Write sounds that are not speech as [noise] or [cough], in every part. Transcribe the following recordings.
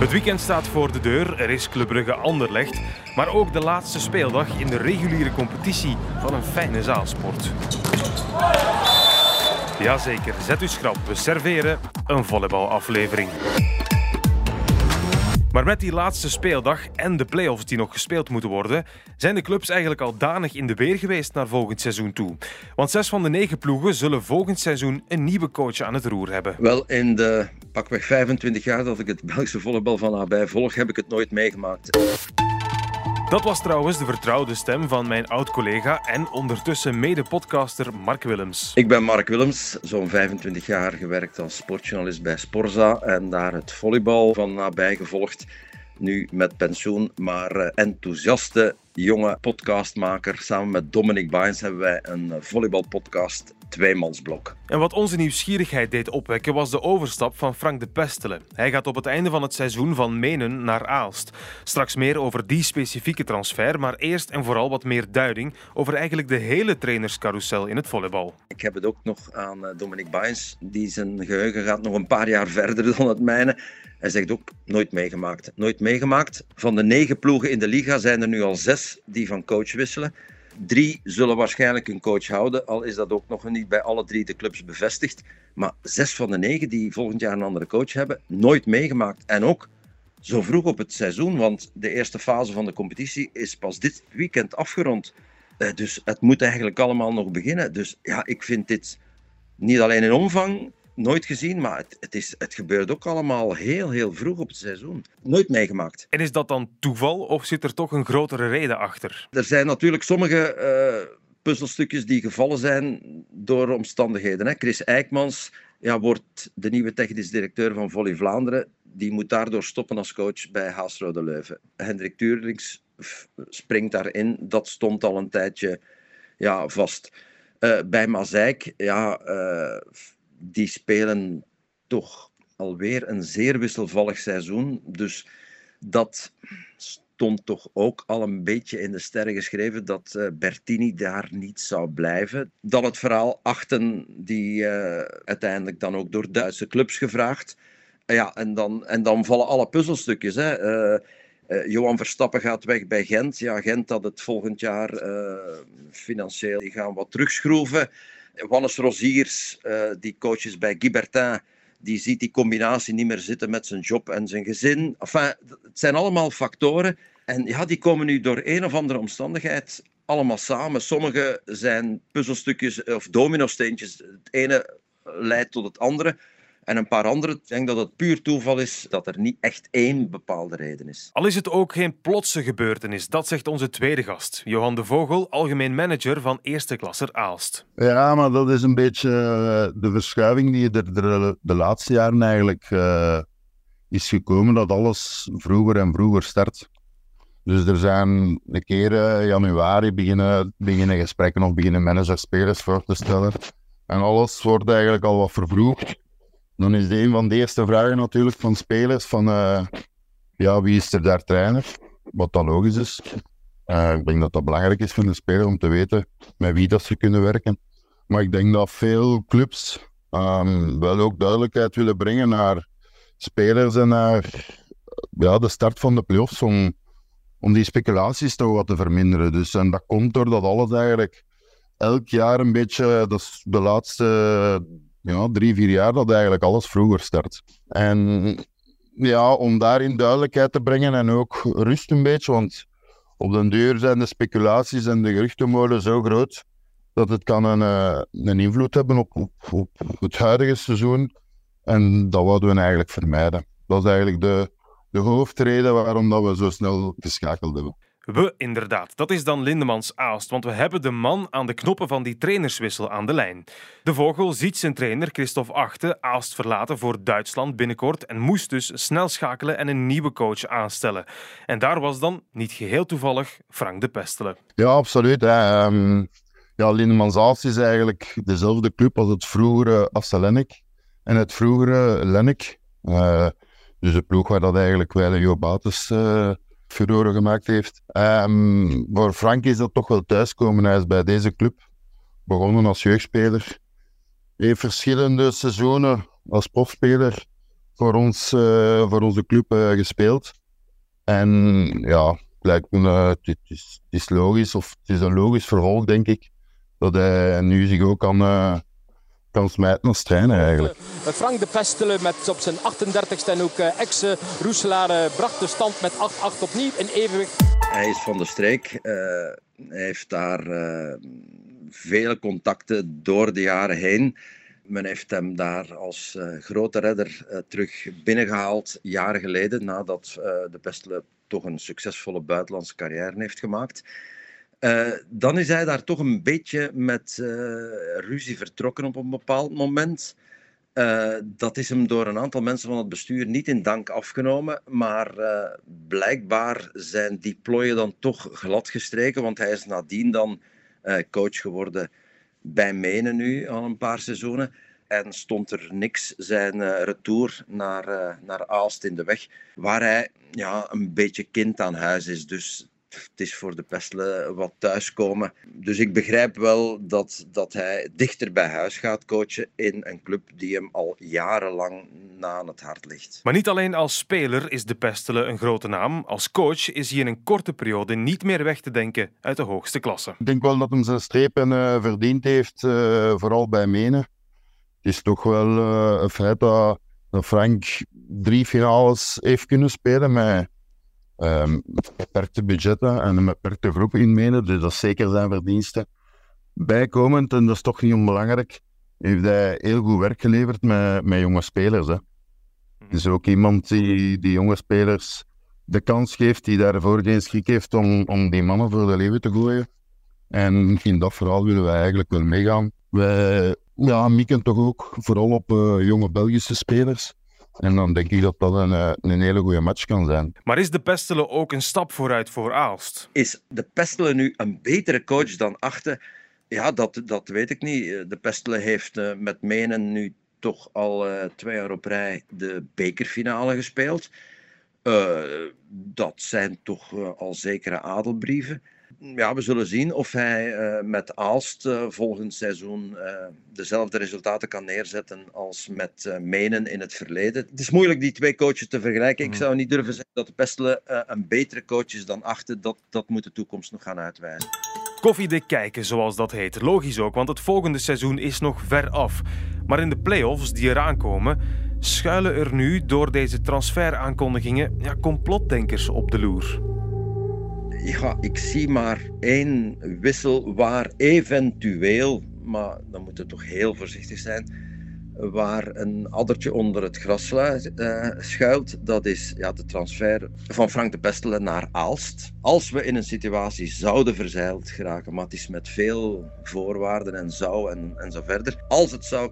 Het weekend staat voor de deur, er is Club Brugge Anderlecht, maar ook de laatste speeldag in de reguliere competitie van een fijne zaalsport. Jazeker, zet u schrap, we serveren een volleybalaflevering. Maar met die laatste speeldag en de play-offs die nog gespeeld moeten worden, zijn de clubs eigenlijk al danig in de weer geweest naar volgend seizoen toe. Want zes van de negen ploegen zullen volgend seizoen een nieuwe coach aan het roer hebben. Wel, in de pakweg 25 jaar dat ik het Belgische volleybal van nabij volg, heb ik het nooit meegemaakt. Dat was trouwens de vertrouwde stem van mijn oud-collega en ondertussen mede-podcaster Mark Willems. Ik ben Mark Willems, zo'n 25 jaar gewerkt als sportjournalist bij Sporza en daar het volleybal van nabij gevolgd. Nu met pensioen, maar eh, enthousiaste jonge podcastmaker. Samen met Dominic Bains hebben wij een volleybalpodcast tweemansblok. En wat onze nieuwsgierigheid deed opwekken was de overstap van Frank de Pestelen. Hij gaat op het einde van het seizoen van Menen naar Aalst. Straks meer over die specifieke transfer, maar eerst en vooral wat meer duiding over eigenlijk de hele trainerscarousel in het volleybal. Ik heb het ook nog aan eh, Dominic Bains, die zijn geheugen gaat nog een paar jaar [laughs] verder dan het mijne. Hij zegt ook nooit meegemaakt. Nooit meegemaakt. Van de negen ploegen in de liga zijn er nu al zes die van coach wisselen. Drie zullen waarschijnlijk een coach houden, al is dat ook nog niet bij alle drie de clubs bevestigd. Maar zes van de negen die volgend jaar een andere coach hebben, nooit meegemaakt. En ook zo vroeg op het seizoen, want de eerste fase van de competitie is pas dit weekend afgerond. Eh, dus het moet eigenlijk allemaal nog beginnen. Dus ja, ik vind dit niet alleen in omvang nooit gezien, maar het, het, is, het gebeurt ook allemaal heel, heel vroeg op het seizoen. Nooit meegemaakt. En is dat dan toeval of zit er toch een grotere reden achter? Er zijn natuurlijk sommige uh, puzzelstukjes die gevallen zijn door omstandigheden. Hè. Chris Eijkmans ja, wordt de nieuwe technisch directeur van Volley Vlaanderen. Die moet daardoor stoppen als coach bij Haasrode Leuven. Hendrik Tuurlings springt daarin. Dat stond al een tijdje ja, vast. Uh, bij Mazeik, ja, uh, die spelen toch alweer een zeer wisselvallig seizoen. Dus dat stond toch ook al een beetje in de sterren geschreven dat uh, Bertini daar niet zou blijven. Dan het verhaal Achten, die uh, uiteindelijk dan ook door Duitse clubs gevraagd. Ja, en dan, en dan vallen alle puzzelstukjes. Hè. Johan Verstappen gaat weg bij Gent. Ja, Gent dat het volgend jaar financieel die gaan wat terugschroeven. Wannes Roziers, uh, die coach is bij Guibertin, die ziet die combinatie niet meer zitten met zijn job en zijn gezin. Enfin, het zijn allemaal factoren. En ja, die komen nu door een of andere omstandigheid allemaal samen. Sommige zijn puzzelstukjes of dominosteentjes. Het ene leidt tot het andere. En een paar andere, ik denk dat het puur toeval is dat er niet echt één bepaalde reden is. Al is het ook geen plotse gebeurtenis, dat zegt onze tweede gast, Johan de Vogel, algemeen manager van eerste klasser Aalst. Ja, maar dat is een beetje eh, de verschuiving die er de, de laatste jaren eigenlijk uh, is gekomen, dat alles vroeger en vroeger start. Dus er zijn een keer uh, januari beginnen, beginnen gesprekken of beginnen managers spelers voor te stellen. En alles wordt eigenlijk al wat vervroegd. Dan is een van de eerste vragen natuurlijk van spelers van uh, ja, wie is er daar trainer? Wat dan logisch is. Uh, ik denk dat dat belangrijk is voor de speler om te weten met wie dat ze kunnen werken. Maar ik denk dat veel clubs um, wel ook duidelijkheid willen brengen naar spelers en naar ja, de start van de playoffs om, om die speculaties toch wat te verminderen. Dus, en dat komt doordat alles eigenlijk elk jaar een beetje, dat de laatste ja, drie, vier jaar dat eigenlijk alles vroeger start. En ja, om daarin duidelijkheid te brengen en ook rust een beetje, want op den deur zijn de speculaties en de geruchtenmolen zo groot dat het kan een, eh, een invloed hebben op het huidige seizoen. En dat wilden we eigenlijk vermijden. Dat is eigenlijk de, de hoofdreden waarom dat we zo snel geschakeld hebben. We inderdaad, dat is dan Lindemans Aalst, want we hebben de man aan de knoppen van die trainerswissel aan de lijn. De Vogel ziet zijn trainer Christophe Achte Aalst verlaten voor Duitsland binnenkort en moest dus snel schakelen en een nieuwe coach aanstellen. En daar was dan, niet geheel toevallig, Frank de Pestelen. Ja, absoluut. Um, ja, Lindemans Aalst is eigenlijk dezelfde club als het vroegere Astelenik en het vroegere Lennik. Uh, dus de ploeg waar dat eigenlijk Weile Jo Bates... Uh, furoren gemaakt heeft. Um, voor Frank is dat toch wel thuiskomen. Hij is bij deze club begonnen als jeugdspeler. Heeft verschillende seizoenen als profspeler voor, ons, voor onze club gespeeld. En ja, lijkt me, het, is, is logisch, of is een logisch vervolg, denk ik, dat hij nu zich ook kan kan smijten als trainer eigenlijk. Eh, Frank de Pestelen met op zijn 38ste en ook eh, ex-Roeselaar eh, bracht de stand met 8-8 opnieuw in evenwicht. Hij is van de streek. hij heeft daar vele contacten door de jaren heen. Men heeft hem daar als grote redder terug binnengehaald jaren geleden, nadat de Pestelen toch een succesvolle buitenlandse carrière heeft gemaakt. Uh, dan is hij daar toch een beetje met uh, ruzie vertrokken op een bepaald moment. Uh, dat is hem door een aantal mensen van het bestuur niet in dank afgenomen. Maar blijkbaar zijn die plooien dan toch glad gestreken. Want hij is nadien dan coach geworden bij Menen nu al een paar seizoenen. En stond er niks zijn retour naar, naar Aalst in de weg. Waar hij ja, een beetje kind aan huis is. Dus het is voor de Pestelen wat thuiskomen. Dus ik begrijp wel dat, dat hij dichter bij huis gaat coachen in een club die hem al jarenlang na aan het hart ligt. Maar niet alleen als speler is de Pestelen een grote naam. Als coach is hij in een korte periode niet meer weg te denken uit de hoogste klasse. Ik denk wel dat hem zijn strepen uh, verdiend heeft, uh, vooral bij Menen. Het is toch wel uh, een feit dat, dat Frank drie finales heeft kunnen spelen met um, beperkte budgetten en een beperkte groep inmenen, dus dat is zeker zijn verdiensten. Bijkomend, en dat is toch niet onbelangrijk, heeft hij heel goed werk geleverd met, met jonge spelers. Hè. Dus ook iemand die, die jonge spelers de kans geeft, die daarvoor geen schrik heeft om, om die mannen voor de leven te gooien. En in dat verhaal willen wij eigenlijk wel meegaan. Wij ja, mikken toch ook vooral op uh, jonge Belgische spelers. En dan denk ik dat dat een, eh, een hele goede match kan zijn. Maar is de Pestelen ook een stap vooruit voor Aalst? Is de Pestelen nu een betere coach dan Achten? Ja, dat, dat weet ik niet. De Pestelen heeft uh, met Menen nu toch al uh, twee jaar op rij de bekerfinale gespeeld. dat zijn toch al zekere adelbrieven ja, we zullen zien of hij uh, met Aalst uh, volgend seizoen uh, dezelfde resultaten kan neerzetten als met Menen in het verleden. Het is moeilijk die twee coaches te vergelijken. Ik mm. zou niet durven zeggen dat Pestelen een betere coach is dan Achten. Dat, dat moet de toekomst nog gaan uitwijzen. Koffiedik kijken, zoals dat heet. Logisch ook, want het volgende seizoen is nog ver af. Maar in de play-offs die eraan komen, schuilen er nu door deze transferaankondigingen ja, complotdenkers op de loer ja, ik zie maar één wissel waar eventueel, maar dan moet het toch heel voorzichtig zijn, waar een addertje onder het gras uh, schuilt. Dat is ja, de transfer van Frank de Pestelen naar Aalst. Als we in een situatie zouden verzeild geraken, maar het is met veel voorwaarden en zou en, en zo verder. Als het zou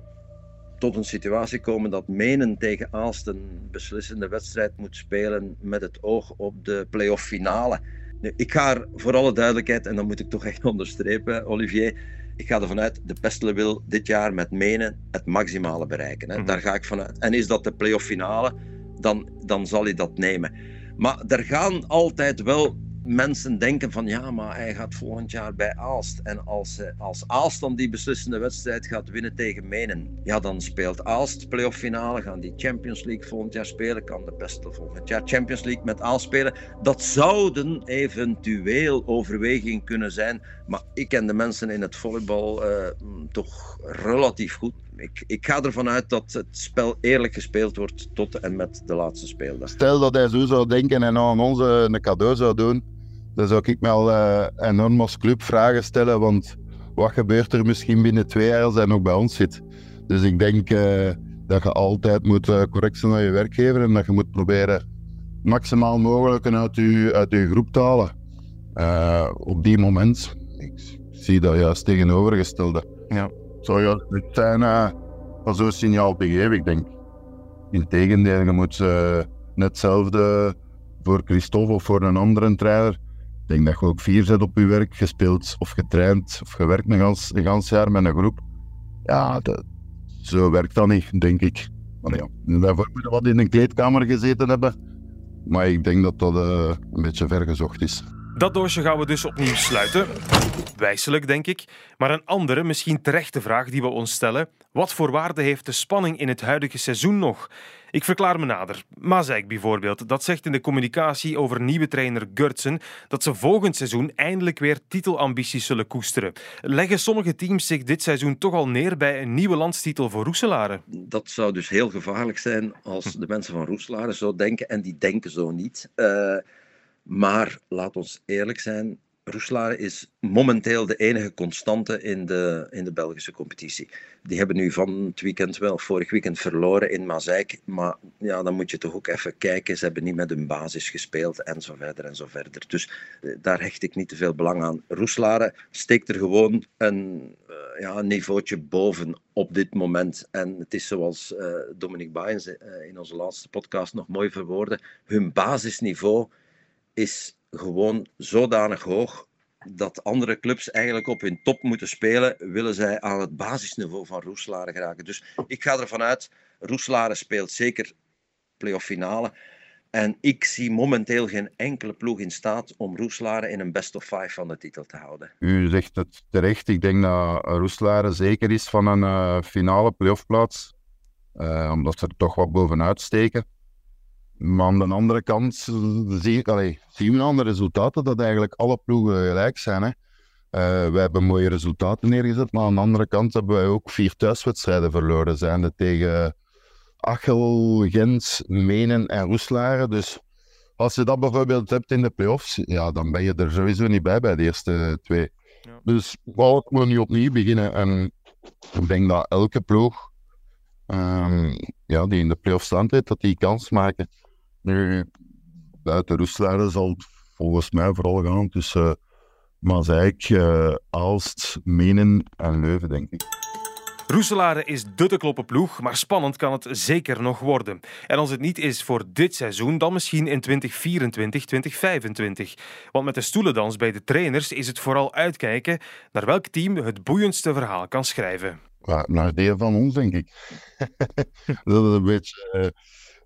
tot een situatie komen dat Menen tegen Aalst een beslissende wedstrijd moet spelen met het oog op de play-off finale ik ga er voor alle duidelijkheid, en dan moet ik toch echt [laughs] onderstrepen, Olivier. Ik ga ervan uit, de Pestelen wil dit jaar met Menen het maximale bereiken. Hè. Mhm. Daar ga ik vanuit. En is dat de play-off finale, dan, dan zal hij dat nemen. Maar er gaan altijd wel mensen denken van ja, maar hij gaat volgend jaar bij Aalst. En als, eh, als Aalst dan die beslissende wedstrijd gaat winnen tegen Menen, ja, dan speelt Aalst playoff finale, gaan die Champions League volgend jaar spelen, kan de Pestel volgend jaar Champions League met Aalst spelen. Dat zouden eventueel overwegingen kunnen zijn, maar ik ken de mensen in het volleybal uh, toch relatief goed. Ik, ik, ga ervan uit dat het spel eerlijk gespeeld wordt tot en met de laatste speeldag. Stel dat hij zo zou denken en aan ons een cadeau zou doen, dan zou ik me al uh, enorm als club vragen stellen. Want wat gebeurt er misschien binnen twee jaar als hij nog bij ons zit? Dus ik denk uh, dat je altijd moet uh, correct zijn naar je werkgever en dat je moet proberen maximaal mogelijk uit je, uit je groep te halen. op die moment, ik zie dat juist tegenovergestelde. Ja. Zou niet zijn van zo'n signaal te geven, ik denk. Integendeel, je moet net hetzelfde voor Christophe of voor een andere trainer ik denk dat je ook vier zet op je werk, gespeeld of getraind of gewerkt een gans, een gans jaar met een groep. Ja, zo werkt dat niet, denk ik. Maar ja, daarvoor moeten we wat in een kleedkamer gezeten hebben. Maar ik denk dat dat uh, een beetje vergezocht is. Dat doosje gaan we dus opnieuw sluiten. Wijselijk, denk ik. Maar een andere, misschien terechte vraag die we ons stellen. Wat voor waarde heeft de spanning in het huidige seizoen nog? Ik verklaar me nader. Mazijk bijvoorbeeld, dat zegt in de communicatie over nieuwe trainer Gurtsen dat ze volgend seizoen eindelijk weer titelambities zullen koesteren. Leggen sommige teams zich dit seizoen toch al neer bij een nieuwe landstitel voor Roeselare? Dat zou dus heel gevaarlijk zijn als de mensen van Roeselare zo denken en die denken zo niet. Uh, maar laat ons eerlijk zijn, Roeselare is momenteel de enige constante in de, in de Belgische competitie. Die hebben nu van het weekend wel, vorig weekend verloren in Mazeik. Maar ja, dan moet je toch ook even kijken. Ze hebben niet met hun basis gespeeld en zo verder en zo verder. Dus eh, daar hecht ik niet te veel belang aan. Roeselare steekt er gewoon een, uh, ja, een niveautje boven op dit moment. En het is zoals uh, Dominique Baens in onze laatste podcast nog mooi verwoordde. Hun basisniveau is gewoon zodanig hoog dat andere clubs eigenlijk op hun top moeten spelen, willen zij aan het basisniveau van Roeselare geraken. Dus ik ga ervan uit, Roeselare speelt zeker playoff finale. En ik zie momenteel geen enkele ploeg in staat om Roeselare in een best of five van de titel te houden. U zegt het terecht. Ik denk dat Roeselare zeker is van een uh, finale playoffplaats. Uh, omdat ze er toch wat bovenuit steken. Maar aan de andere kant zie ik, allee, zien we aan de resultaten dat eigenlijk alle ploegen gelijk zijn. Hè. Uh, wij hebben mooie resultaten neergezet, maar aan de andere kant hebben wij ook vier thuiswedstrijden verloren. Zijnde tegen Achel, Gens, Menen en Roeslaren. Dus als je dat bijvoorbeeld hebt in de playoffs, ja, dan ben je er sowieso niet bij bij de eerste twee. Ja. Dus wou ik moet nu opnieuw beginnen. En ik denk dat elke ploeg um, ja, die in de playoffs staan, dat die kans maken. Nu, buiten Roeselare zal het volgens mij vooral gaan tussen Mazeik, uh, Aalst, Menen en Leuven, denk ik. Roeselare is de te kloppen ploeg, maar spannend kan het zeker nog worden. En als het niet is voor dit seizoen, dan misschien in 2024, 2025. Want met de stoelendans bij de trainers is het vooral uitkijken naar welk team het boeiendste verhaal kan schrijven. Ja, naar de van ons, denk ik. [laughs] dat is een beetje... Uh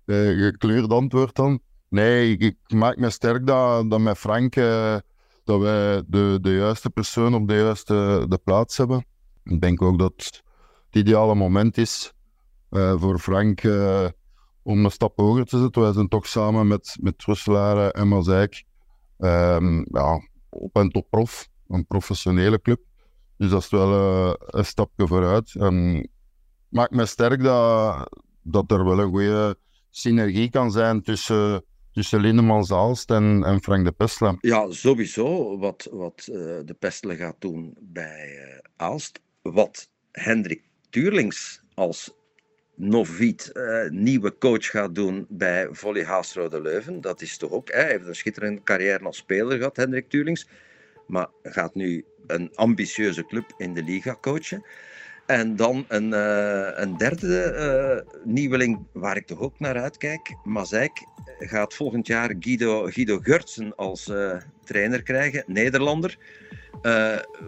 gekleurd antwoord dan. Nee, ik, maak me sterk dat, dat met Frank uh, dat wij de, de juiste persoon op de juiste de plaats hebben. Ik denk ook dat het ideale moment is uh, voor Frank om een stap hoger te zetten. Wij zijn toch samen met, met en Mazijk um, ja, op en top prof, een professionele club. Dus dat is wel een stapje vooruit. En maakt me sterk dat, dat er wel een goede synergie kan zijn tussen, tussen Lindemans Aalst en, Frank de Pestle. Ja, sowieso wat, wat uh, de Pestle gaat doen bij uh, Aalst. Wat Hendrik Tuurlings als noviet uh, nieuwe coach gaat doen bij Volley Haasrode Leuven. Dat is toch ook, hij heeft een schitterende carrière als speler gehad, Hendrik Tuurlings. Maar gaat nu een ambitieuze club in de liga coachen. En dan een, uh, een derde uh, nieuweling waar ik toch ook naar uitkijk. Mazijk gaat volgend jaar Guido, Guido Gurtsen als trainer krijgen, Nederlander.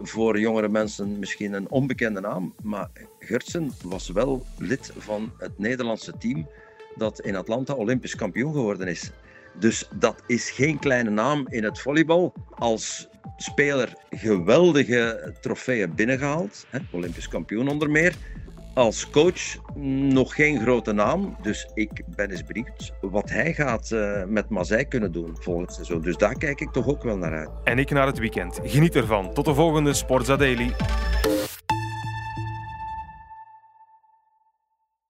voor jongere mensen misschien een onbekende naam, maar Gurtsen was wel lid van het Nederlandse team dat in Atlanta Olympisch kampioen geworden is. Dus dat is geen kleine naam in het volleybal. Als speler geweldige trofeeën binnengehaald, hè, Olympisch kampioen onder meer. Als coach nog geen grote naam, dus ik ben eens benieuwd wat hij gaat uh, met Mazij kunnen doen volgend seizoen. Dus daar kijk ik toch ook wel naar uit. En ik naar het weekend. Geniet ervan. Tot de volgende Sportza Daily.